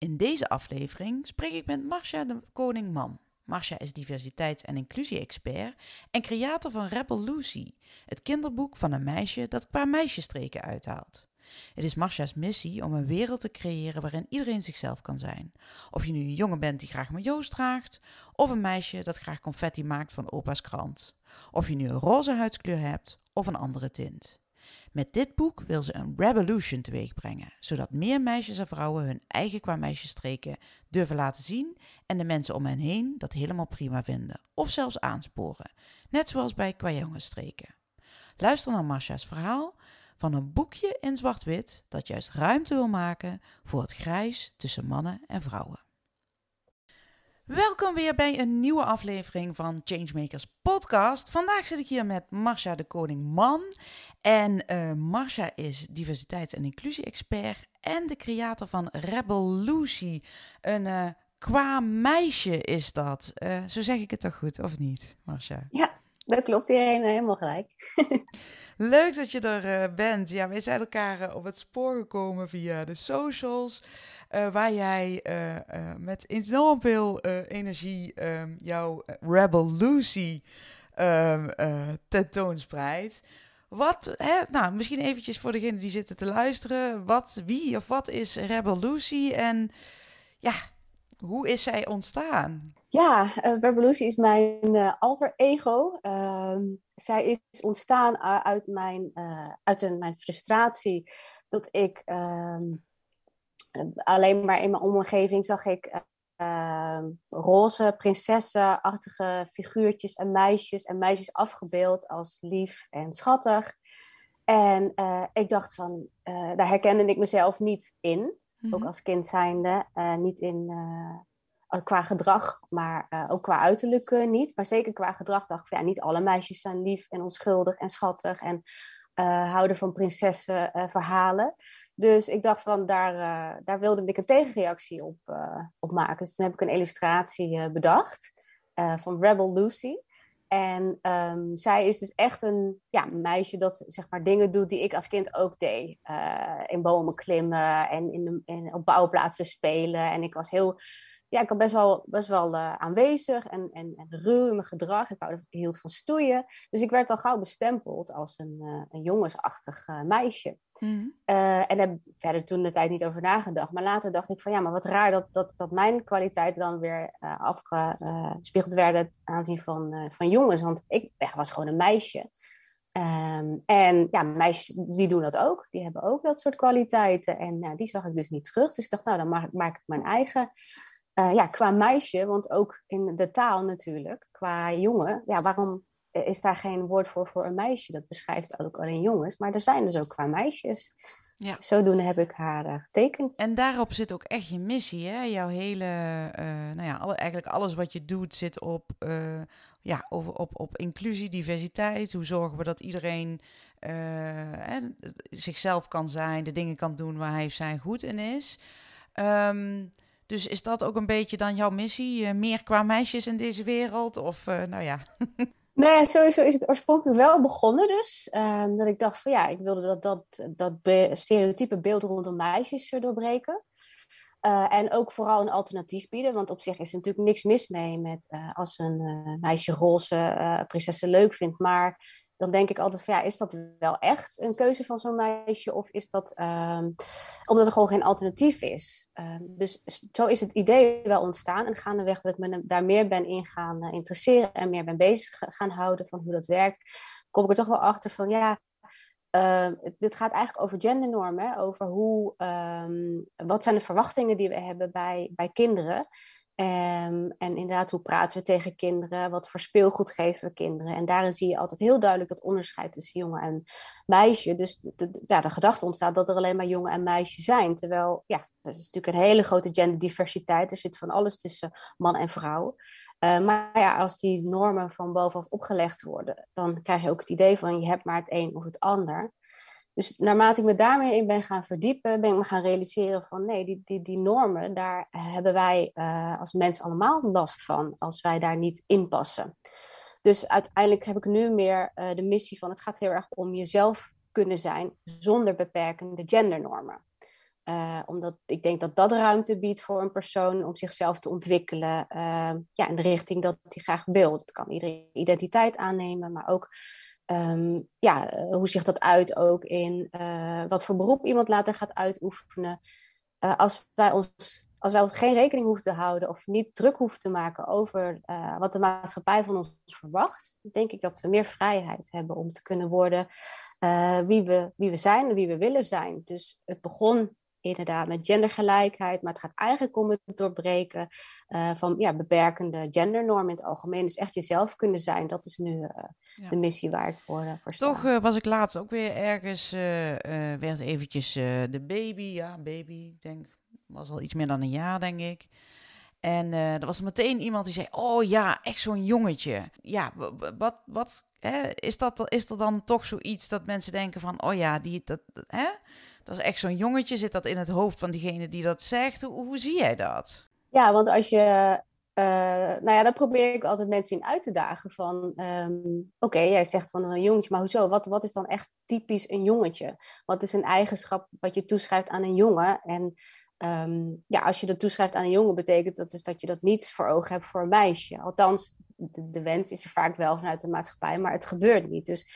In deze aflevering spreek ik met Marcia de Koning-Man. Marcia is diversiteits- en inclusie-expert en creator van Rebel Lucy, het kinderboek van een meisje dat qua meisjestreken uithaalt. Het is Marcia's missie om een wereld te creëren waarin iedereen zichzelf kan zijn. Of je nu een jongen bent die graag majo's draagt, of een meisje dat graag confetti maakt van opa's krant. Of je nu een roze huidskleur hebt of een andere tint. Met dit boek wil ze een revolution teweegbrengen, zodat meer meisjes en vrouwen hun eigen qua meisjesstreken durven laten zien en de mensen om hen heen dat helemaal prima vinden, of zelfs aansporen, net zoals bij qua jongensstreken. Luister naar Marcia's verhaal van een boekje in zwart-wit dat juist ruimte wil maken voor het grijs tussen mannen en vrouwen. Welkom weer bij een nieuwe aflevering van Changemakers Podcast. Vandaag zit ik hier met Marcia de Koning Man. En uh, Marcia is diversiteits- en inclusie-expert en de creator van Rebel Lucy. Een uh, qua meisje is dat. Uh, zo zeg ik het toch goed, of niet, Marcia? Ja, dat klopt. Iedereen helemaal gelijk. Leuk dat je er bent. Ja, wij zijn elkaar op het spoor gekomen via de socials. Uh, waar jij met enorm veel energie um, jouw Rebel Lucy um, tentoonspreidt. Wat, hè, nou, misschien eventjes voor degenen die zitten te luisteren. Wat, wie of wat is Rebel Lucy en ja, hoe is zij ontstaan? Ja, Rebel Lucy is mijn alter ego. Ehm, zij is ontstaan uit mijn, uit een, mijn frustratie dat ik alleen maar in mijn omgeving zag ik uh, roze prinsessenachtige figuurtjes en meisjes en meisjes afgebeeld als lief en schattig. En uh, ik dacht van, uh, daar herkende ik mezelf niet in, mm-hmm. ook als kind zijnde, uh, niet in qua gedrag, maar ook qua uiterlijk niet. Maar zeker qua gedrag dacht ik van, ja, niet alle meisjes zijn lief en onschuldig en schattig en houden van prinsessenverhalen. Dus ik dacht van, daar, uh, daar wilde ik een tegenreactie op, uh, op maken. Dus toen heb ik een illustratie uh, bedacht van Rebel Lucy. En um, zij is dus echt een ja, meisje dat zeg maar, dingen doet die ik als kind ook deed. in bomen klimmen en in, de, op bouwplaatsen spelen. En ik was heel ja, ik was best wel, best wel uh, aanwezig en, en, en ruw in mijn gedrag. Ik, hield van stoeien. Dus ik werd al gauw bestempeld als een, uh, een jongensachtig uh, meisje. Mm. en heb verder toen de tijd niet over nagedacht. Maar later dacht ik van ja, maar wat raar dat, dat, dat mijn kwaliteiten dan weer afgespiegeld werden aanzien van, van jongens. Want ik ja, was gewoon een meisje. Um, en ja, meisjes die doen dat ook. Die hebben ook dat soort kwaliteiten. En die zag ik dus niet terug. Dus ik dacht, nou, dan maak, maak ik mijn eigen uh, ja, qua meisje, want ook in de taal natuurlijk, qua jongen, ja, waarom is daar geen woord voor voor een meisje? Dat beschrijft ook alleen jongens, maar er zijn dus ook qua meisjes. Ja. Zodoende heb ik haar uh, getekend. En daarop zit ook echt je missie, hè? Jouw hele, uh, nou ja, alle, eigenlijk alles wat je doet zit op, ja, over, op, op inclusie, diversiteit. Hoe zorgen we dat iedereen zichzelf kan zijn, de dingen kan doen waar hij of zij goed in is. Um, dus is dat ook een beetje dan jouw missie? Uh, meer qua meisjes in deze wereld? Of uh, nou ja. Nee, sowieso is het oorspronkelijk wel begonnen dus. Uh, dat ik dacht van ja, ik wilde dat, dat, dat stereotype beeld rondom meisjes uh, doorbreken. en ook vooral een alternatief bieden. Want op zich is er natuurlijk niks mis mee met als een meisje roze prinsessen leuk vindt. Maar dan denk ik altijd van ja, is dat wel echt een keuze van zo'n meisje? Of is dat um, omdat er gewoon geen alternatief is? Um, dus zo is het idee wel ontstaan. En gaandeweg dat ik me daar meer ben in gaan uh, interesseren en meer ben bezig gaan houden van hoe dat werkt, kom ik er toch wel achter van ja, uh, dit gaat eigenlijk over gendernormen, over hoe, wat zijn de verwachtingen die we hebben bij, bij kinderen. Um, en inderdaad, hoe praten we tegen kinderen? Wat voor speelgoed geven we kinderen? En daarin zie je altijd heel duidelijk dat onderscheid tussen jongen en meisje. Dus de, ja, de gedachte ontstaat dat er alleen maar jongen en meisje zijn. Terwijl, ja, dat is natuurlijk een hele grote genderdiversiteit. Er zit van alles tussen man en vrouw. Uh, maar ja, als die normen van bovenaf opgelegd worden, dan krijg je ook het idee van je hebt maar het een of het ander. Dus naarmate ik me daarmee in ben gaan verdiepen, ben ik me gaan realiseren van nee, die, die, die normen, daar hebben wij uh, als mens allemaal last van als wij daar niet in passen. Dus uiteindelijk heb ik nu meer uh, de missie van het gaat heel erg om jezelf kunnen zijn zonder beperkende gendernormen. Uh, omdat ik denk dat dat ruimte biedt voor een persoon om zichzelf te ontwikkelen ja, in de richting dat hij graag wil. Dat kan iedere identiteit aannemen, maar ook um, ja, eh, hoe zich dat uit ook in uh, wat voor beroep iemand later gaat uitoefenen. Uh, als, wij ons, als wij geen rekening hoeven te houden of niet druk hoeven te maken over wat de maatschappij van ons verwacht, denk ik dat we meer vrijheid hebben om te kunnen worden wie, we, wie we zijn en wie we willen zijn. Dus het begon inderdaad met gendergelijkheid, maar het gaat eigenlijk om het doorbreken uh, van ja, beperkende gendernormen in het algemeen. Dus echt jezelf kunnen zijn, dat is nu uh, ja. de missie waar ik voor, uh, voor sta. Toch was ik laatst ook weer ergens, werd eventjes de baby, ja baby, ik denk, was al iets meer dan een jaar denk ik. En er was meteen iemand die zei, oh ja, echt zo'n jongetje. Ja, wat, wat hè, is, dat, is er dan toch zoiets dat mensen denken van, oh ja, die, dat, hè? Dat is echt zo'n jongetje. Zit dat in het hoofd van diegene die dat zegt? Hoe, hoe zie jij dat? Ja, want als je. Uh, nou ja, dan probeer ik altijd mensen in uit te dagen van... Um, Oké, jij zegt van een jongetje, maar hoezo? Wat, wat is dan echt typisch een jongetje? Wat is een eigenschap wat je toeschrijft aan een jongen? En um, ja, als je dat toeschrijft aan een jongen, betekent dat dus dat je dat niet voor ogen hebt voor een meisje. Althans, de wens is er vaak wel vanuit de maatschappij, maar het gebeurt niet. Dus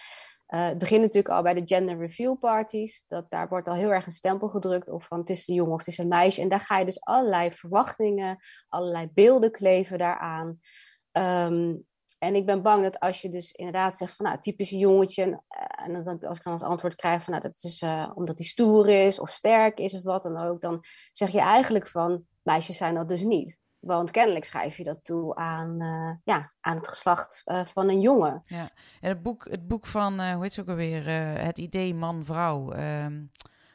uh, het begint natuurlijk al bij de gender reveal parties. Dat, daar wordt al heel erg een stempel gedrukt op van het is een jongen of het is een meisje. En daar ga je dus allerlei verwachtingen, allerlei beelden kleven daaraan. Um, en ik ben bang dat als je dus inderdaad zegt van nou, typisch jongetje. En, en als ik dan als antwoord krijg van nou, dat is uh, omdat hij stoer is of sterk is of wat dan ook. Dan zeg je eigenlijk van meisjes zijn dat dus niet. Want kennelijk schrijf je dat toe aan, uh, ja, aan het geslacht uh, van een jongen. Ja, en het boek, het boek van, uh, hoe heet ze ook alweer? het idee man-vrouw. Um,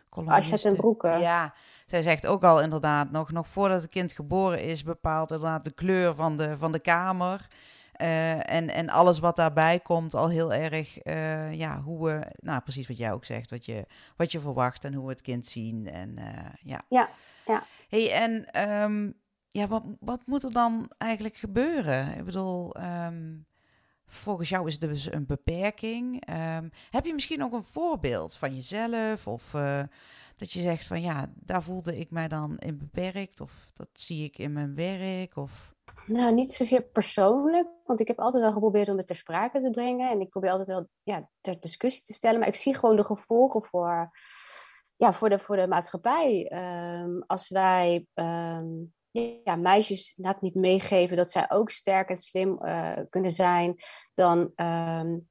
Asja ten Broeke. Ja, zij zegt ook al inderdaad, nog, nog voordat het kind geboren is, bepaalt inderdaad de kleur van de, van de kamer. en, en alles wat daarbij komt, al heel erg, ja, hoe we, nou precies wat jij ook zegt, wat je, wat je verwacht en hoe we het kind zien. En ja. Ja, ja. Hey, en um, ja, wat, wat moet er dan eigenlijk gebeuren? Ik bedoel, um, volgens jou is het dus een beperking. Um, heb je misschien ook een voorbeeld van jezelf? Of uh, dat je zegt van ja, daar voelde ik mij dan in beperkt. Of dat zie ik in mijn werk. Of... Nou, niet zozeer persoonlijk. Want ik heb altijd wel geprobeerd om het ter sprake te brengen. En ik probeer altijd wel ja, ter discussie te stellen. Maar ik zie gewoon de gevolgen voor, ja, voor, de, voor de maatschappij. Um, als wij ja, meisjes net niet meegeven dat zij ook sterk en slim uh, kunnen zijn, dan, um,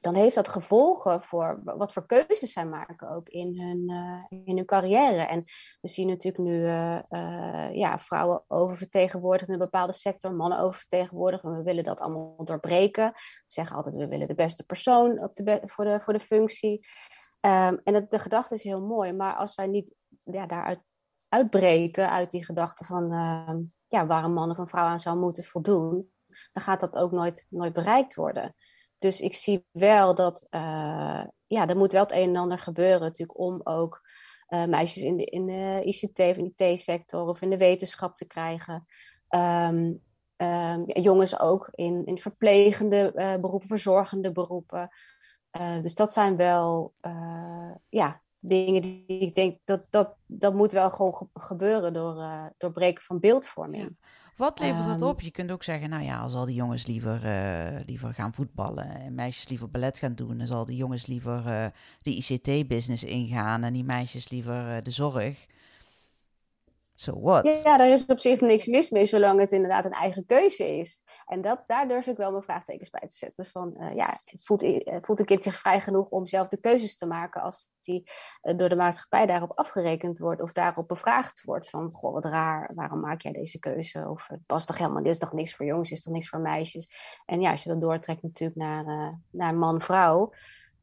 dan heeft dat gevolgen voor wat voor keuzes zij maken ook in hun, uh, in hun carrière. En we zien natuurlijk nu uh, ja, vrouwen oververtegenwoordigd in een bepaalde sector, mannen oververtegenwoordigd. En we willen dat allemaal doorbreken. We zeggen altijd, we willen de beste persoon op de voor, de, voor de functie. Um, en het, de gedachte is heel mooi, maar als wij niet ja, daaruit uitbreken uit die gedachte van uh, ja, waar een man of een vrouw aan zou moeten voldoen, dan gaat dat ook nooit, nooit bereikt worden. Dus ik zie wel dat uh, ja, er moet wel het een en ander gebeuren natuurlijk om ook uh, meisjes in de, in de ICT of in de T-sector of in de wetenschap te krijgen. Um, ja, jongens ook in, in verplegende uh, beroepen, verzorgende beroepen. dus dat zijn wel ja, dingen die ik denk dat dat, dat moet wel gewoon gebeuren door, uh, door breken van beeldvorming. Wat levert dat ehm, op? Je kunt ook zeggen, nou ja, als al die jongens liever, uh, liever gaan voetballen en meisjes liever ballet gaan doen, dan zal die jongens liever uh, de ICT-business ingaan en die meisjes liever de zorg. So what? Ja, daar is op zich niks mis mee, zolang het inderdaad een eigen keuze is. En dat, daar durf ik wel mijn vraagtekens bij te zetten. Van, uh, ja, voelt, voelt een kind zich vrij genoeg om zelf de keuzes te maken als die door de maatschappij daarop afgerekend wordt of daarop bevraagd wordt van, goh, wat raar, waarom maak jij deze keuze? Of het past toch helemaal, dit is toch niks voor jongens, is toch niks voor meisjes? En ja, als je dat doortrekt natuurlijk naar, naar man-vrouw,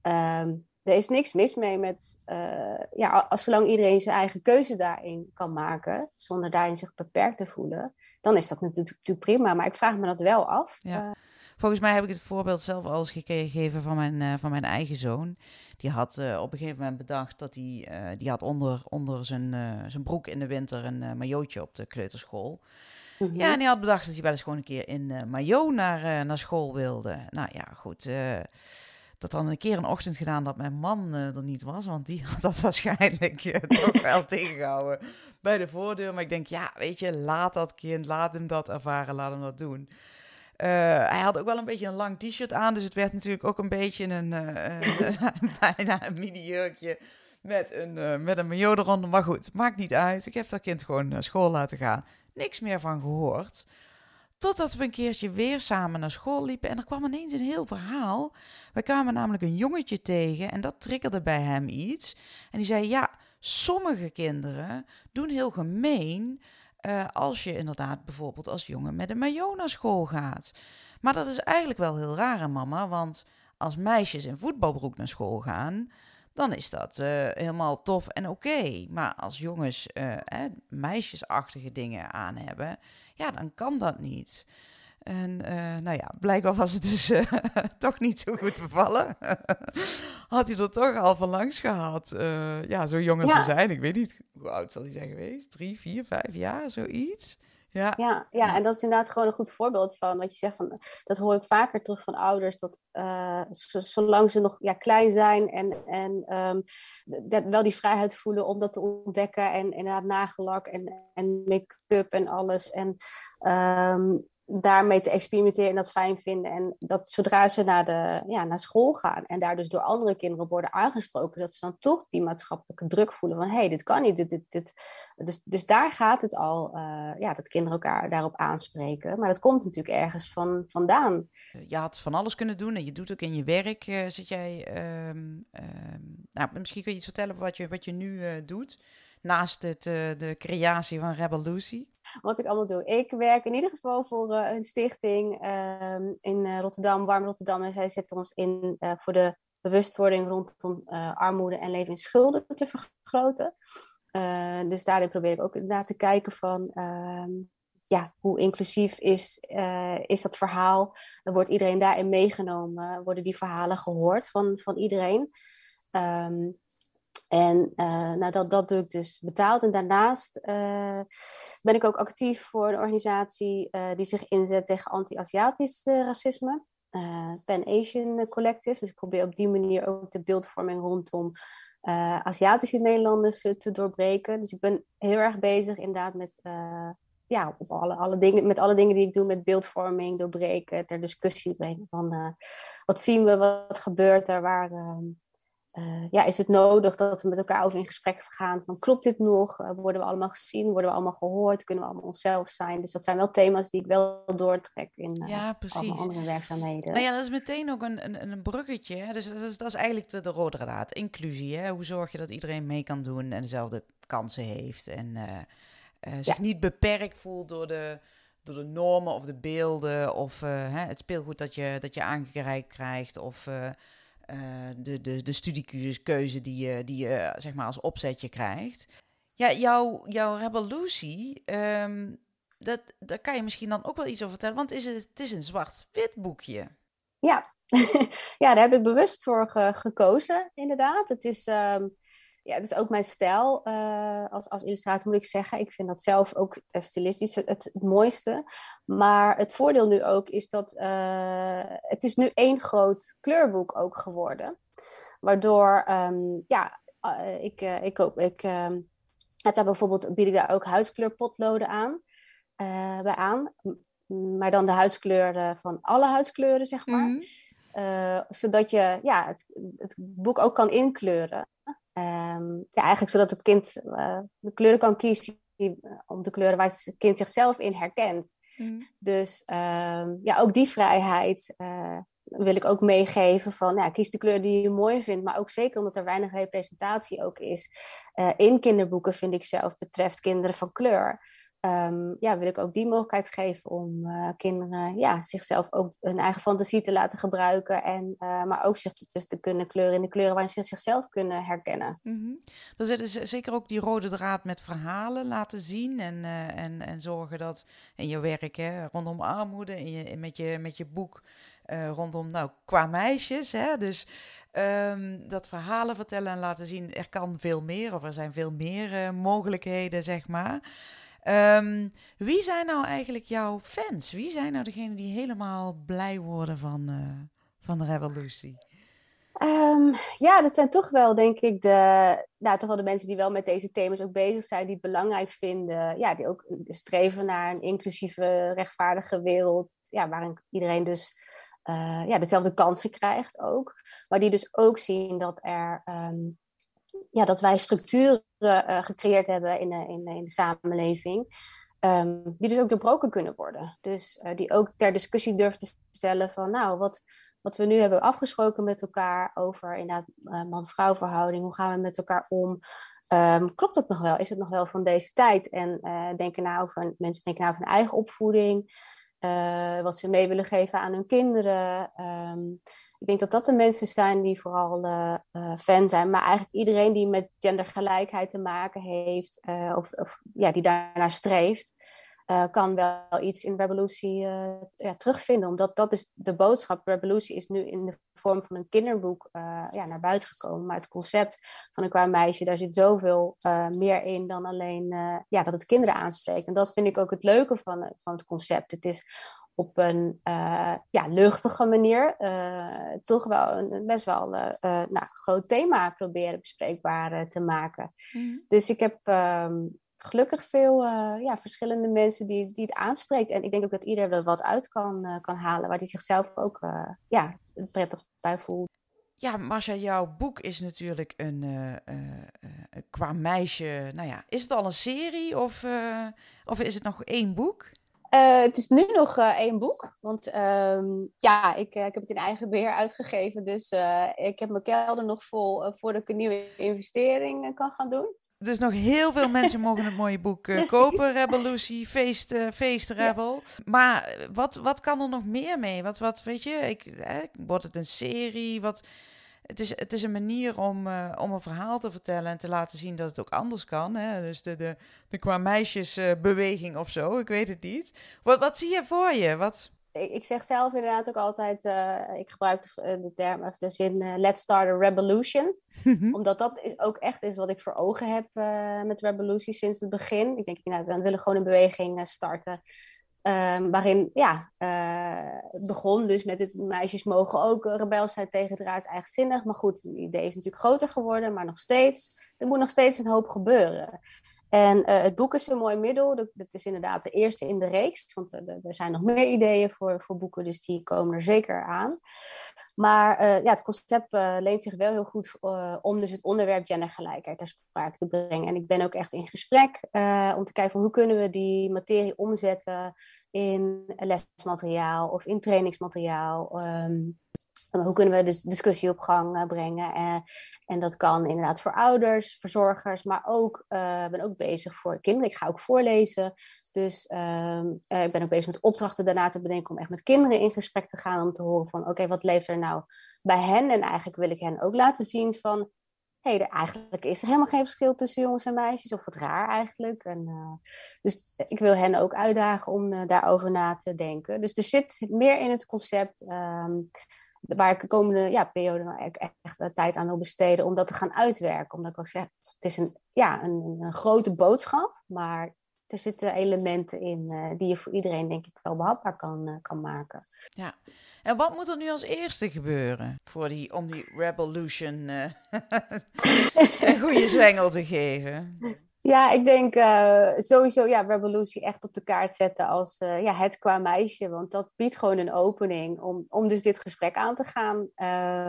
ehm, er is niks mis mee met, uh, ja, als, zolang iedereen zijn eigen keuze daarin kan maken, zonder daarin zich beperkt te voelen, dan is dat natuurlijk, prima. Maar ik vraag me dat wel af. Ja. Uh, Volgens mij heb ik het voorbeeld zelf al eens gegeven van mijn, uh, van mijn eigen zoon. Die had op een gegeven moment bedacht dat hij, die had onder, onder zijn, zijn broek in de winter een majootje op de kleuterschool. Mm -hmm. Ja, en hij had bedacht dat hij wel eens gewoon een keer in maillot naar, naar school wilde. Nou ja, goed dat dan een keer een ochtend gedaan dat mijn man uh, er niet was. Want die had dat waarschijnlijk uh, toch wel tegengehouden bij de voordeur. Maar ik denk, ja, weet je, laat dat kind, laat hem dat ervaren, laat hem dat doen. Uh, hij had ook wel een beetje een lang t-shirt aan, dus het werd natuurlijk ook een beetje een, bijna een mini-jurkje met een, met een maillot eronder. Maar goed, maakt niet uit. Ik heb dat kind gewoon naar school laten gaan. Niks meer van gehoord. Totdat we een keertje weer samen naar school liepen en er kwam ineens een heel verhaal. We kwamen namelijk een jongetje tegen en dat triggerde bij hem iets. En die zei: Ja, sommige kinderen doen heel gemeen uh, als je inderdaad bijvoorbeeld als jongen met een maillot naar school gaat. Maar dat is eigenlijk wel heel raar, mama, want als meisjes in voetbalbroek naar school gaan, dan is dat uh, helemaal tof en oké. Maar als jongens uh, meisjesachtige dingen aan hebben, ja, dan kan dat niet. En uh, nou ja, blijkbaar was het dus uh, toch niet zo goed bevallen. Had hij er toch al van langs gehad. Uh, ja, zo jong als ja. ze zijn. Ik weet niet, hoe oud zal hij zijn geweest? Drie, vier, vijf jaar, zoiets. Ja. Ja, ja, en dat is inderdaad gewoon een goed voorbeeld van wat je zegt. Van, dat hoor ik vaker terug van ouders. Dat zolang ze nog ja, klein zijn en, en um, dat wel die vrijheid voelen om dat te ontdekken. En inderdaad nagelak en, en make-up en alles. En um, daarmee te experimenteren en dat fijn vinden. En dat zodra ze naar, de, ja, naar school gaan en daar dus door andere kinderen worden aangesproken, dat ze dan toch die maatschappelijke druk voelen van hé, hey, dit kan niet. Dit, dit, dit. Dus, dus daar gaat het al, uh, ja, dat kinderen elkaar daarop aanspreken. Maar dat komt natuurlijk ergens van, vandaan. Je had van alles kunnen doen en je doet ook in je werk, uh, zit jij, um, um, nou, misschien kun je iets vertellen wat je, wat je nu uh, doet naast het, uh, de creatie van Rebel Lucy? Wat ik allemaal doe. Ik werk in ieder geval voor uh, een stichting um, in uh, Rotterdam, Warm Rotterdam. En zij zetten ons in voor de bewustwording rondom armoede en levensschulden te vergroten. dus daarin probeer ik ook inderdaad te kijken van ehm, ja, hoe inclusief is, is dat verhaal? Wordt iedereen daarin meegenomen? Worden die verhalen gehoord van, van iedereen? Um, en nou, dat, dat doe ik dus betaald. En daarnaast uh, ben ik ook actief voor een organisatie uh, die zich inzet tegen anti-Aziatisch racisme. Pan-Asian Collective. Dus ik probeer op die manier ook de beeldvorming rondom Aziatische Nederlanders te doorbreken. Dus ik ben heel erg bezig inderdaad met, ja, alle, alle dingen, met alle dingen die ik doe met beeldvorming, doorbreken, ter discussie brengen. Van wat zien we, wat gebeurt er, waar ehm, uh, ja, is het nodig dat we met elkaar over in gesprek gaan van klopt dit nog? Uh, worden we allemaal gezien? Worden we allemaal gehoord? Kunnen we allemaal onszelf zijn? Dus dat zijn wel thema's die ik wel doortrek in uh, ja, alle andere werkzaamheden. Nou ja, dat is meteen ook een, een, een bruggetje. Hè? Dus dat is, dat is eigenlijk de, de rode draad. Inclusie. Hè? Hoe zorg je dat iedereen mee kan doen en dezelfde kansen heeft en zich ja. niet beperkt voelt door de door de normen of de beelden of hè, het speelgoed dat je, dat je aangereikt krijgt of de, de, de studiekeuze die je, die je zeg maar als opzetje krijgt. Ja, jouw, jouw Rebel Lucy, um, dat, daar kan je misschien dan ook wel iets over vertellen, want het is, het is een zwart-wit boekje. Ja. ja, daar heb ik bewust voor ge gekozen, inderdaad. Het is um, ja, het is ook mijn stijl uh, als, als illustrator, moet ik zeggen. Ik vind dat zelf ook stilistisch het, het, mooiste. Maar het voordeel nu ook is dat uh, het is nu één groot kleurboek ook geworden. Waardoor, um, ja, ik, ik, ook, ik heb daar bijvoorbeeld, bied ik daar ook huiskleurpotloden aan, bij aan. Maar dan de huiskleuren van alle huiskleuren, zeg maar. Mm -hmm. zodat je ja, het, het boek ook kan inkleuren. Um, ja, eigenlijk zodat het kind uh, de kleuren kan kiezen die, uh, om de kleuren waar het kind zichzelf in herkent. Mm. Dus ehm, ja, ook die vrijheid uh, wil ik ook meegeven van ja, kies de kleur die je mooi vindt. Maar ook zeker omdat er weinig representatie ook is uh, in kinderboeken, vind ik zelf, betreft kinderen van kleur. Um, ja, wil ik ook die mogelijkheid geven om uh, kinderen ja, zichzelf ook hun eigen fantasie te laten gebruiken. En, uh, maar ook zich dus te kunnen kleuren in de kleuren waarin ze zichzelf kunnen herkennen. Mm -hmm. Dan zit dus zeker ook die rode draad met verhalen laten zien. En, uh, en, en zorgen dat in je werk hè, rondom armoede, in je, met, je, met je boek rondom, nou, qua meisjes. Hè, dus um, dat verhalen vertellen en laten zien, er kan veel meer. Of er zijn veel meer mogelijkheden, zeg maar. Um, wie zijn nou eigenlijk jouw fans? Wie zijn nou degenen die helemaal blij worden van, uh, van de revolutie? Um, ja, dat zijn toch wel, denk ik, de, nou, toch wel de mensen die wel met deze thema's ook bezig zijn, die het belangrijk vinden. Ja, die ook streven naar een inclusieve, rechtvaardige wereld. Ja, waarin iedereen dus uh, ja, dezelfde kansen krijgt ook. Maar die dus ook zien dat er um, ja, dat wij structuren uh, gecreëerd hebben in de, in, in de samenleving, um, die dus ook doorbroken kunnen worden. Dus uh, die ook ter discussie durven te stellen van, nou, wat, wat we nu hebben afgesproken met elkaar over inderdaad man-vrouw verhouding, hoe gaan we met elkaar om? Um, klopt dat nog wel? Is het nog wel van deze tijd? En denken na over, mensen denken na over hun eigen opvoeding, wat ze mee willen geven aan hun kinderen. Um, ik denk dat dat de mensen zijn die vooral uh, uh, fan zijn. Maar eigenlijk iedereen die met gendergelijkheid te maken heeft, uh, of, of, ja, die daarnaar streeft, kan wel iets in Revolutie ja, terugvinden. Omdat dat is de boodschap. Revolutie is nu in de vorm van een kinderboek ja, naar buiten gekomen. Maar het concept van een qua meisje, daar zit zoveel meer in dan alleen ja, dat het kinderen aanspreekt. En dat vind ik ook het leuke van, van het concept. Het is op een uh, ja, luchtige manier uh, toch wel een best wel uh, nou, groot thema proberen bespreekbaar te maken. Mm. Dus ik heb um, gelukkig veel ja, verschillende mensen die, die het aanspreekt. En ik denk ook dat iedereen er wat uit kan, kan halen, waar die zichzelf ook ja, prettig bij voelt. Ja, Marcia, jouw boek is natuurlijk een qua meisje. Nou ja, is het al een serie of, of is het nog één boek? Uh, het is nu nog uh, één boek. Want um, ja, ik, uh, ik heb het in eigen beheer uitgegeven. Dus ik heb mijn kelder nog vol voordat ik een nieuwe investering kan gaan doen. Dus nog heel veel mensen mogen het mooie boek kopen. Revolutie, Feest, feest Rebel. Ja. Maar wat, wat kan er nog meer mee? Wat, wat weet je, ik, wordt het een serie? Wat, het is, het is een manier om, uh, om een verhaal te vertellen en te laten zien dat het ook anders kan. Hè? Dus de, de, de qua meisjesbeweging uh, of zo, ik weet het niet. Wat, wat zie je voor je? Wat... Ik, ik zeg zelf inderdaad ook altijd, uh, ik gebruik de, de term of de zin let's start a revolution. Omdat dat is ook echt is wat ik voor ogen heb met revolutie sinds het begin. Ik denk, nou, we willen gewoon een beweging starten Um, waarin, ja, het begon dus met het meisjes mogen ook rebels zijn tegen het raad eigenzinnig. Maar goed, het idee is natuurlijk groter geworden, maar nog steeds, er moet nog steeds een hoop gebeuren. En uh, het boek is een mooi middel. Dat, is inderdaad de eerste in de reeks. Want uh, er zijn nog meer ideeën voor, voor boeken, dus die komen er zeker aan. Maar uh, ja, het concept leent zich wel heel goed om dus het onderwerp gendergelijkheid ter sprake te brengen. En ik ben ook echt in gesprek om te kijken van hoe kunnen we die materie omzetten in lesmateriaal of in trainingsmateriaal. Um, hoe kunnen we dus discussie op gang uh, brengen? Uh, en dat kan inderdaad voor ouders, verzorgers, maar ook, uh, ben ook bezig voor kinderen. Ik ga ook voorlezen. Dus ehm, ik ben ook bezig met opdrachten daarna te bedenken om echt met kinderen in gesprek te gaan. Om te horen van, oké, wat leeft er nou bij hen? En eigenlijk wil ik hen ook laten zien van, hé, hey, eigenlijk is er helemaal geen verschil tussen jongens en meisjes. Of wat raar eigenlijk. En, dus ik wil hen ook uitdagen om daarover na te denken. Dus er zit meer in het concept... Um, waar ik de komende ja, periode nou echt, echt tijd aan wil besteden om dat te gaan uitwerken. Omdat ik al zeg, het is een, ja, een, een grote boodschap, maar er zitten elementen in uh, die je voor iedereen denk ik wel behapbaar kan, uh, kan maken. Ja, en wat moet er nu als eerste gebeuren voor die, om die revolution uh, een goede zwengel te geven? Ja, ik denk uh, sowieso ja, Revolutie echt op de kaart zetten als uh, ja, het qua meisje. Want dat biedt gewoon een opening om, om dus dit gesprek aan te gaan.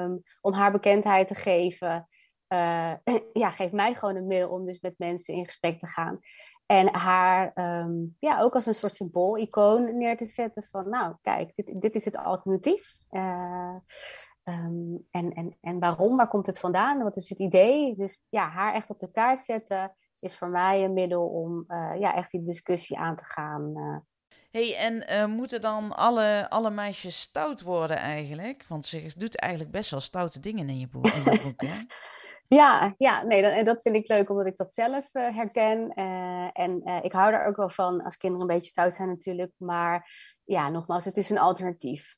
Um, om haar bekendheid te geven. Uh, ja, geeft mij gewoon een middel om dus met mensen in gesprek te gaan. En haar ehm, ja, ook als een soort symbool-icoon neer te zetten van, nou kijk, dit, dit is het alternatief. Uh, en, en, en waarom? Waar komt het vandaan? Wat is het idee? Dus ja, haar echt op de kaart zetten is voor mij een middel om uh, ja, echt die discussie aan te gaan. Uh. hey, en moeten dan alle, alle meisjes stout worden eigenlijk? Want ze doet eigenlijk best wel stoute dingen in je boek. In je boek hè? Ja, ja nee, dat, dat vind ik leuk omdat ik dat zelf herken. En ik hou daar ook wel van als kinderen een beetje stout zijn natuurlijk. Maar ja, nogmaals, het is een alternatief.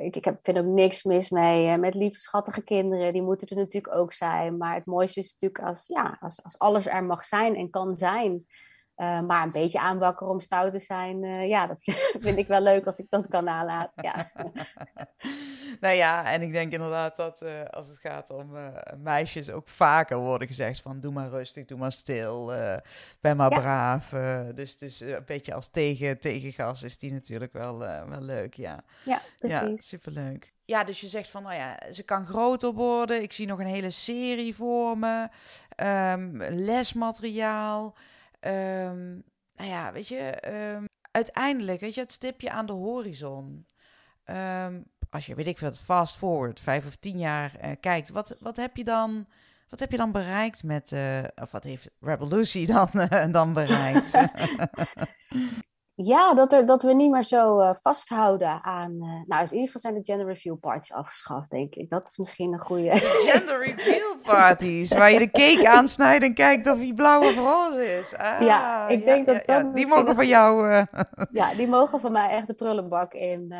ik ik heb, vind ook niks mis mee met lieve, schattige kinderen. Die moeten er natuurlijk ook zijn. Maar het mooiste is natuurlijk als, ja, als, als alles er mag zijn en kan zijn. Uh, maar een beetje aanwakkeren om stout te zijn, uh, ja, dat vind ik wel leuk als ik dat kan nalaten. Ja. nou ja, en ik denk inderdaad dat uh, als het gaat om meisjes ook vaker worden gezegd van doe maar rustig, doe maar stil, ben maar ja. braaf. dus dus een beetje als tegen, tegengas is die natuurlijk wel, wel leuk, ja. Ja, precies. Ja, superleuk. Ja, dus je zegt van, nou ja, ze kan groter worden. Ik zie nog een hele serie voor me. Um, lesmateriaal. Um, nou ja, weet je, um, uiteindelijk, weet je, het stipje aan de horizon. Um, als je, weet ik veel, fast forward, vijf of tien jaar uh, kijkt, wat, wat heb je dan... Wat heb je dan bereikt met, uh, of wat heeft Lucy dan, dan bereikt? ja, dat, er, dat we niet meer zo uh, vasthouden aan. Uh, nou, in ieder geval zijn de gender review parties afgeschaft, denk ik. Dat is misschien een goede. Gender review parties, waar je de cake aansnijdt en kijkt of hij blauw of roze is. Ah, ja, ik denk ja, dat dat. Ja, die mogen van jou. Uh... Ja, die mogen van mij echt de prullenbak in.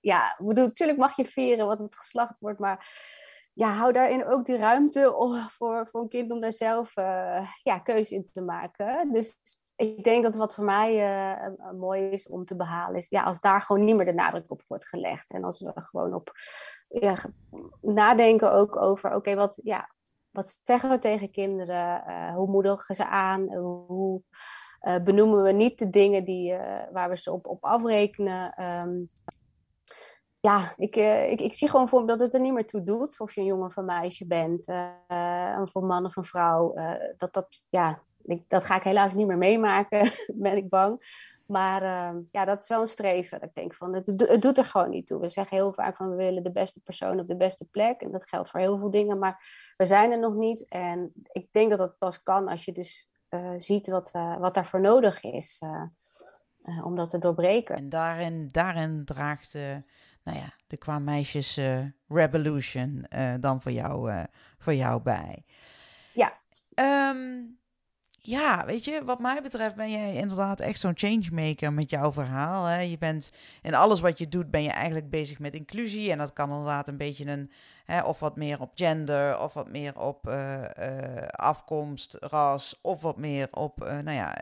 ja, ik bedoel, natuurlijk mag je vieren wat het geslacht wordt, maar ja, hou daarin ook die ruimte voor, voor een kind om daar zelf ja, keuze in te maken. Dus ik denk dat wat voor mij uh, mooi is om te behalen is, ja, als daar gewoon niet meer de nadruk op wordt gelegd. En als we gewoon op ja, nadenken ook over, oké, wat, ja, wat zeggen we tegen kinderen? Uh, hoe moedigen ze aan? Hoe benoemen we niet de dingen die, waar we ze op, op afrekenen? Um, ja, ik, ik, ik zie gewoon voor dat het er niet meer toe doet of je een jongen of een meisje bent, of een man of een vrouw. dat dat, ja, ik, dat ga ik helaas niet meer meemaken, ben ik bang. Maar uh, ja, dat is wel een streven. ik denk van, het, het, doet er gewoon niet toe. We zeggen heel vaak van we willen de beste persoon op de beste plek. En dat geldt voor heel veel dingen. Maar we zijn er nog niet. En ik denk dat dat pas kan als je dus uh, ziet wat, uh, wat daarvoor nodig is. Uh, om dat te doorbreken. En daarin, daarin draagt nou ja, de qua meisjes revolution dan voor jou, voor jou bij. Ja. Um, ja, weet je, wat mij betreft ben jij inderdaad echt zo'n changemaker met jouw verhaal. Hè? Je bent in alles wat je doet, ben je eigenlijk bezig met inclusie. En dat kan inderdaad een beetje een, hè, of wat meer op gender, of wat meer op uh, uh, afkomst, ras, of wat meer op, uh, nou ja,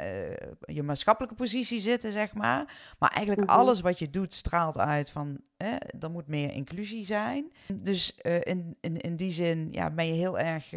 je maatschappelijke positie zitten, zeg maar. Maar eigenlijk Mhm. alles wat je doet straalt uit van, hè, er moet meer inclusie zijn. Dus in, in, in die zin, ja, ben je heel erg...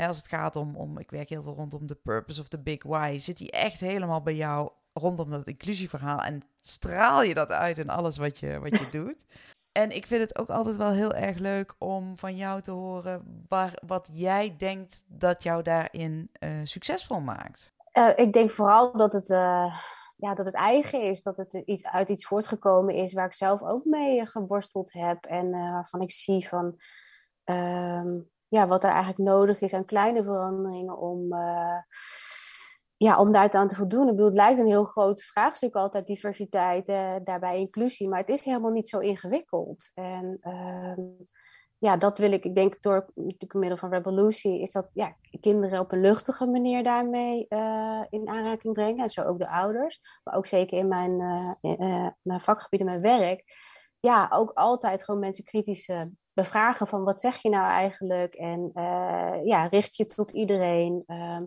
Hè, als het gaat om, om, ik werk heel veel rondom de purpose of the big why, zit die echt helemaal bij jou rondom dat inclusieverhaal en straal je dat uit in alles wat je, wat je doet. En ik vind het ook altijd wel heel erg leuk om van jou te horen waar, wat jij denkt dat jou daarin uh, succesvol maakt. Uh, ik denk vooral dat het, uh, ja, dat het eigen is, dat het iets, uit iets voortgekomen is waar ik zelf ook mee geworsteld heb en waarvan ik zie van ehm, ja, wat er eigenlijk nodig is aan kleine veranderingen om, uh, ja, om daar aan te voldoen. Ik bedoel, het lijkt een heel groot vraagstuk altijd, diversiteit, uh, daarbij inclusie, maar het is helemaal niet zo ingewikkeld. En uh, ja, dat wil ik, ik denk door natuurlijk middel van Revolutie, is dat ja, kinderen op een luchtige manier daarmee uh, in aanraking brengen. En zo ook de ouders, maar ook zeker in mijn, in, mijn vakgebied en mijn werk. Ja, ook altijd gewoon mensen kritisch bevragen van wat zeg je nou eigenlijk en uh, ja, richt je tot iedereen. Uh,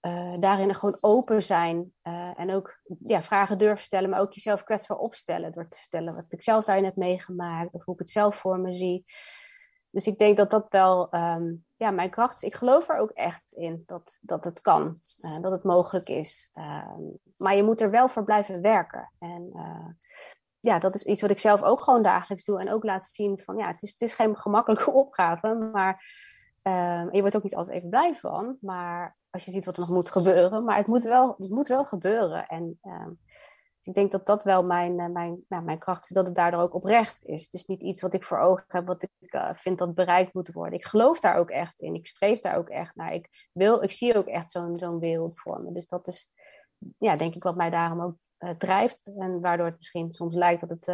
uh, daarin gewoon open zijn en ook ja, vragen durven stellen, maar ook jezelf kwetsbaar opstellen door te vertellen wat ik zelf daarin heb meegemaakt of hoe ik het zelf voor me zie. Dus ik denk dat dat wel um, ja, mijn kracht is. Ik geloof er ook echt in dat, dat het kan, dat het mogelijk is. maar je moet er wel voor blijven werken. En ja, dat is iets wat ik zelf ook gewoon dagelijks doe. En ook laat zien van ja, het is, het is geen gemakkelijke opgave. Maar Ehm, je wordt ook niet altijd even blij van, maar als je ziet wat er nog moet gebeuren. Maar het moet wel, het moet wel gebeuren. En ehm, ik denk dat dat wel mijn, uh, mijn, nou, mijn kracht is, dat het daardoor ook oprecht is. Het is niet iets wat ik voor ogen heb, wat ik uh, vind dat bereikt moet worden. Ik geloof daar ook echt in. Ik streef daar ook echt naar. Ik, wil, ik zie ook echt zo'n zo'n wereld voor me. Dus dat is, ja, denk ik, wat mij daarom ook uh, drijft. En waardoor het misschien soms lijkt dat het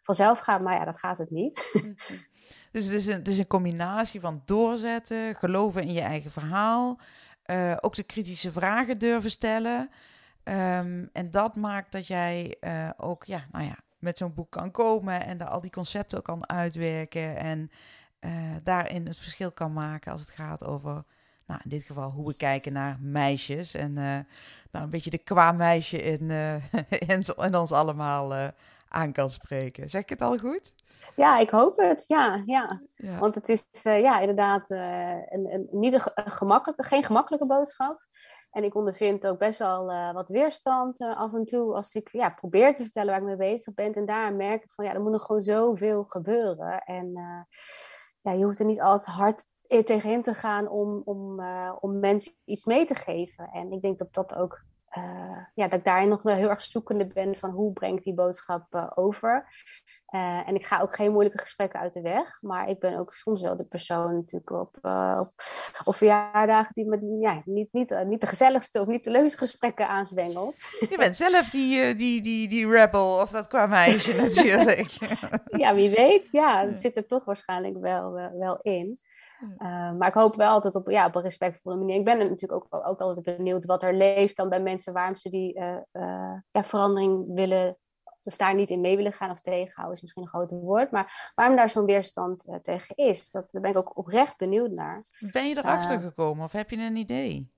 vanzelf gaat, maar ja, dat gaat het niet. dus het is, een, het is een combinatie van doorzetten, geloven in je eigen verhaal, ook de kritische vragen durven stellen. Um, en dat maakt dat jij ook, ja, nou ja, met zo'n boek kan komen en al die concepten ook kan uitwerken en daarin het verschil kan maken als het gaat over, nou in dit geval hoe we kijken naar meisjes en uh, nou een beetje de qua meisje in, in, in, ons allemaal aan kan spreken. Zeg ik het al goed? Ja, ik hoop het. Ja, ja. ja. Want het is ja, inderdaad een, een, niet een gemakkelijke, geen gemakkelijke boodschap. En ik ondervind ook best wel uh, wat weerstand uh, af en toe als ik ja, probeer te vertellen waar ik mee bezig ben. En daar merk ik van ja, er moet nog gewoon zoveel gebeuren. En uh, ja, je hoeft er niet altijd hard tegenin te gaan om, om, om mensen iets mee te geven. En ik denk dat dat ook uh, ja, dat ik daarin nog wel heel erg zoekende ben van hoe breng ik die boodschap uh, over. En ik ga ook geen moeilijke gesprekken uit de weg, maar ik ben ook soms wel de persoon natuurlijk op, op, op verjaardagen die me ja, niet, niet, niet de gezelligste of niet de leukste gesprekken aanzwengelt. Je bent zelf die, die, die, die rebel of dat qua meisje natuurlijk. ja, wie weet. Ja, dat zit er toch waarschijnlijk wel, wel in. Uh, maar ik hoop wel altijd op, ja, op een respectvolle manier. Ik ben natuurlijk ook, ook altijd benieuwd wat er leeft dan bij mensen, waarom ze die uh, uh, ja, verandering willen, of daar niet in mee willen gaan of tegenhouden, is misschien een groot woord. Maar waarom daar zo'n weerstand tegen is, dat, daar ben ik ook oprecht benieuwd naar. Ben je erachter gekomen of heb je een idee?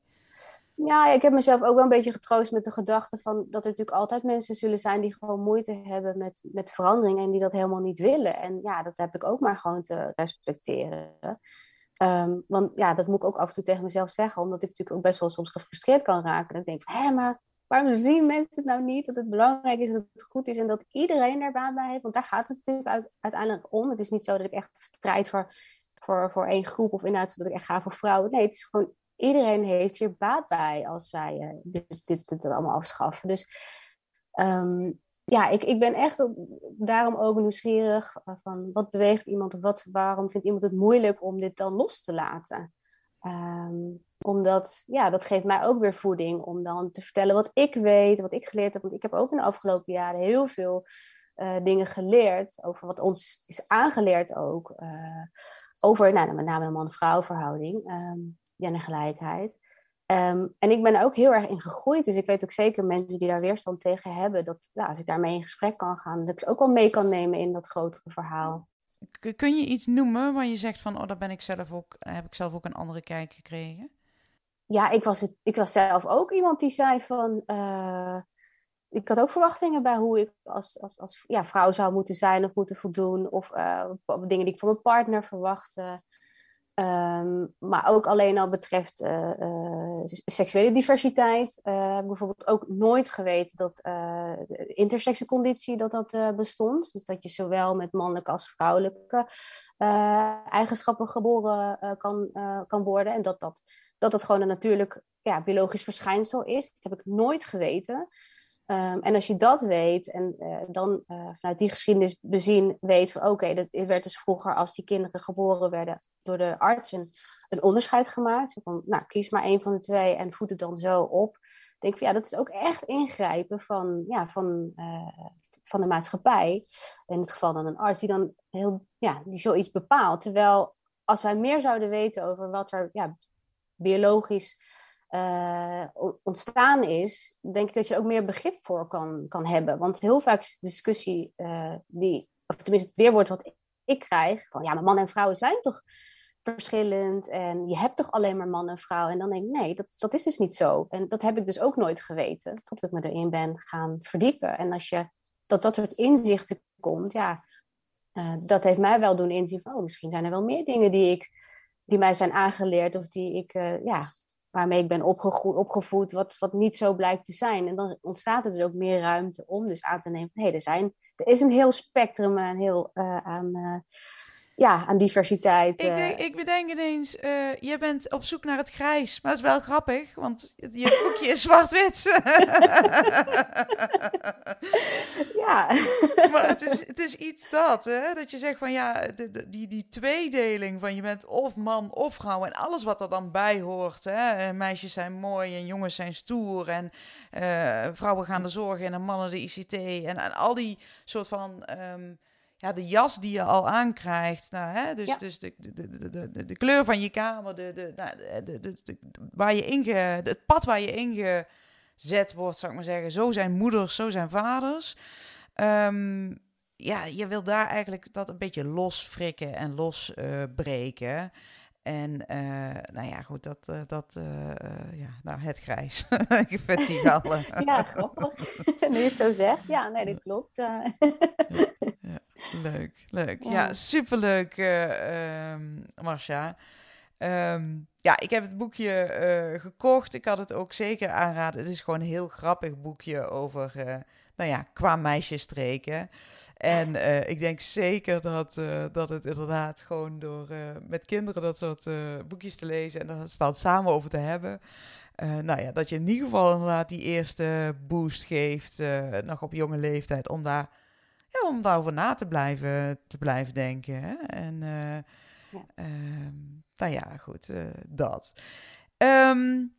Ja, ik heb mezelf ook wel een beetje getroost met de gedachte van dat er natuurlijk altijd mensen zullen zijn die gewoon moeite hebben met, met verandering en die dat helemaal niet willen. En ja, dat heb ik ook maar gewoon te respecteren. Um, want ja, dat moet ik ook af en toe tegen mezelf zeggen, omdat ik natuurlijk ook best wel soms gefrustreerd kan raken. En ik denk, hé, maar waarom zien mensen het nou niet? Dat het belangrijk is, dat het goed is en dat iedereen er baat bij heeft. Want daar gaat het natuurlijk uiteindelijk om. Het is niet zo dat ik echt strijd voor, voor, voor één groep of inhoud dat ik echt ga voor vrouwen. Nee, het is gewoon iedereen heeft hier baat bij als wij uh, dit, dit, dit, allemaal afschaffen. Dus um, ja, ik, ik ben echt daarom ook nieuwsgierig van wat beweegt iemand wat, waarom vindt iemand het moeilijk om dit dan los te laten. Um, omdat, ja, dat geeft mij ook weer voeding om dan te vertellen wat ik weet, wat ik geleerd heb. Want ik heb ook in de afgelopen jaren heel veel uh, dingen geleerd over wat ons is aangeleerd ook. Uh, over, nou, met name de man-vrouw verhouding, um, gendergelijkheid. Um, en ik ben er ook heel erg in gegroeid. Dus ik weet ook zeker mensen die daar weerstand tegen hebben. Dat ja, als ik daarmee in gesprek kan gaan, dat ik ze ook wel mee kan nemen in dat grotere verhaal. Kun je iets noemen waar je zegt van, oh, daar ben ik zelf ook, heb ik zelf ook een andere kijk gekregen? Ja, ik was, het, ik was zelf ook iemand die zei van, uh, ik had ook verwachtingen bij hoe ik als, als, als ja, vrouw zou moeten zijn of moeten voldoen. Of uh, dingen die ik van mijn partner verwachtte. Um, maar ook alleen al betreft uh, uh, seksuele diversiteit. Uh, bijvoorbeeld ook nooit geweten dat de intersexenconditie dat dat bestond. Dus dat je zowel met mannelijke als vrouwelijke eigenschappen geboren kan, kan worden. En dat dat, dat dat gewoon een natuurlijk ja, biologisch verschijnsel is. Dat heb ik nooit geweten. Um, en als je dat weet en uh, dan uh, vanuit die geschiedenis bezien weet van oké, okay, dat werd dus vroeger als die kinderen geboren werden door de arts een, onderscheid gemaakt. Van, nou, kies maar één van de twee en voed het dan zo op. Ik denk van ja, dat is ook echt ingrijpen van, ja, van, uh, van de maatschappij. In het geval dan een arts die dan heel, ja, die zoiets bepaalt. Terwijl als wij meer zouden weten over wat er ja, biologisch uh, ontstaan is, denk ik dat je ook meer begrip voor kan, kan hebben. Want heel vaak is de discussie uh, die, of tenminste het weerwoord wat ik krijg, van ja, maar man en vrouw zijn toch verschillend en je hebt toch alleen maar man en vrouw. En dan denk ik, nee, dat, dat is dus niet zo. En dat heb ik dus ook nooit geweten, tot ik me erin ben gaan verdiepen. En als je dat dat soort inzichten komt, ja, uh, dat heeft mij wel doen inzien van, oh, misschien zijn er wel meer dingen die ik, die mij zijn aangeleerd of die ik, ja, waarmee ik ben opgevoed, wat, wat niet zo blijkt te zijn. En dan ontstaat er dus ook meer ruimte om dus aan te nemen er, zijn, er is een heel spectrum een heel, uh, aan, ja, aan diversiteit. Ik, denk, ik bedenk ineens, uh, je bent op zoek naar het grijs. Maar dat is wel grappig, want je boekje is zwart-wit. ja. maar het is, het is iets dat, hè? Dat je zegt van ja, die, die tweedeling van je bent of man of vrouw. En alles wat er dan bij hoort. Hè? Meisjes zijn mooi en jongens zijn stoer. En uh, vrouwen gaan de zorgen en mannen de ICT. En, en al die soort van... Um, ja, de jas die je al aankrijgt. Nou, hè, dus dus de, de, de, de, de kleur van je kamer, de, de, nou, de, de, waar je inge, het pad waar je ingezet wordt, zou ik maar zeggen. Zo zijn moeders, zo zijn vaders. Um, ja, je wil daar eigenlijk dat een beetje losfrikken en losbreken. Uh, en uh, nou ja, goed, dat, uh, dat uh, ja, nou, het grijs. ik vind die wel. ja, grappig. nu je het zo zegt. Ja, nee, dat klopt. Leuk, leuk. Ja, ja superleuk, um, Marcia. Um, ja, ik heb het boekje gekocht. Ik had het ook zeker aanraden. Het is gewoon een heel grappig boekje over, nou ja, qua meisjesstreken. En uh, ik denk zeker dat, uh, dat het inderdaad gewoon door uh, met kinderen dat soort boekjes te lezen en dan dan samen over te hebben. nou ja, dat je in ieder geval inderdaad die eerste boost geeft, nog op jonge leeftijd, om daar ja, om daarover na te blijven, te blijven denken. Hè? En ja. Ehm, nou ja, goed, dat. Um,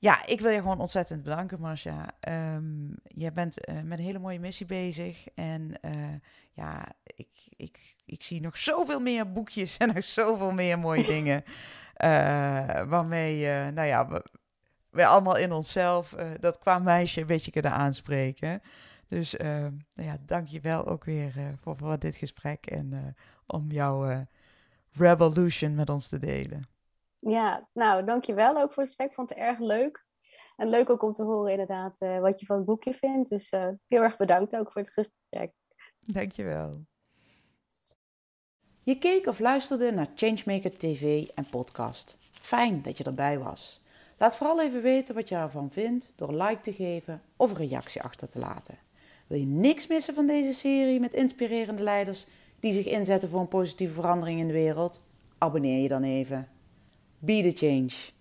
ja, ik wil je gewoon ontzettend bedanken, Marcia. Um, je bent uh, met een hele mooie missie bezig. En uh, ja, ik, ik, ik zie nog zoveel meer boekjes en nog zoveel meer mooie dingen. Waarmee, nou ja, we, we, allemaal in onszelf dat qua meisje een beetje kunnen aanspreken. Dus ehm, nou ja, dank je wel ook weer voor, voor dit gesprek en om jouw revolution met ons te delen. Ja, nou, dankjewel ook voor het gesprek. Ik vond het erg leuk. En leuk ook om te horen inderdaad uh, wat je van het boekje vindt. Dus uh, heel erg bedankt ook voor het gesprek. Dankjewel. Je keek of luisterde naar Changemaker TV en podcast. Fijn dat je erbij was. Laat vooral even weten wat je ervan vindt door een like te geven of een reactie achter te laten. Wil je niks missen van deze serie met inspirerende leiders die zich inzetten voor een positieve verandering in de wereld? Abonneer je dan even. Be the change.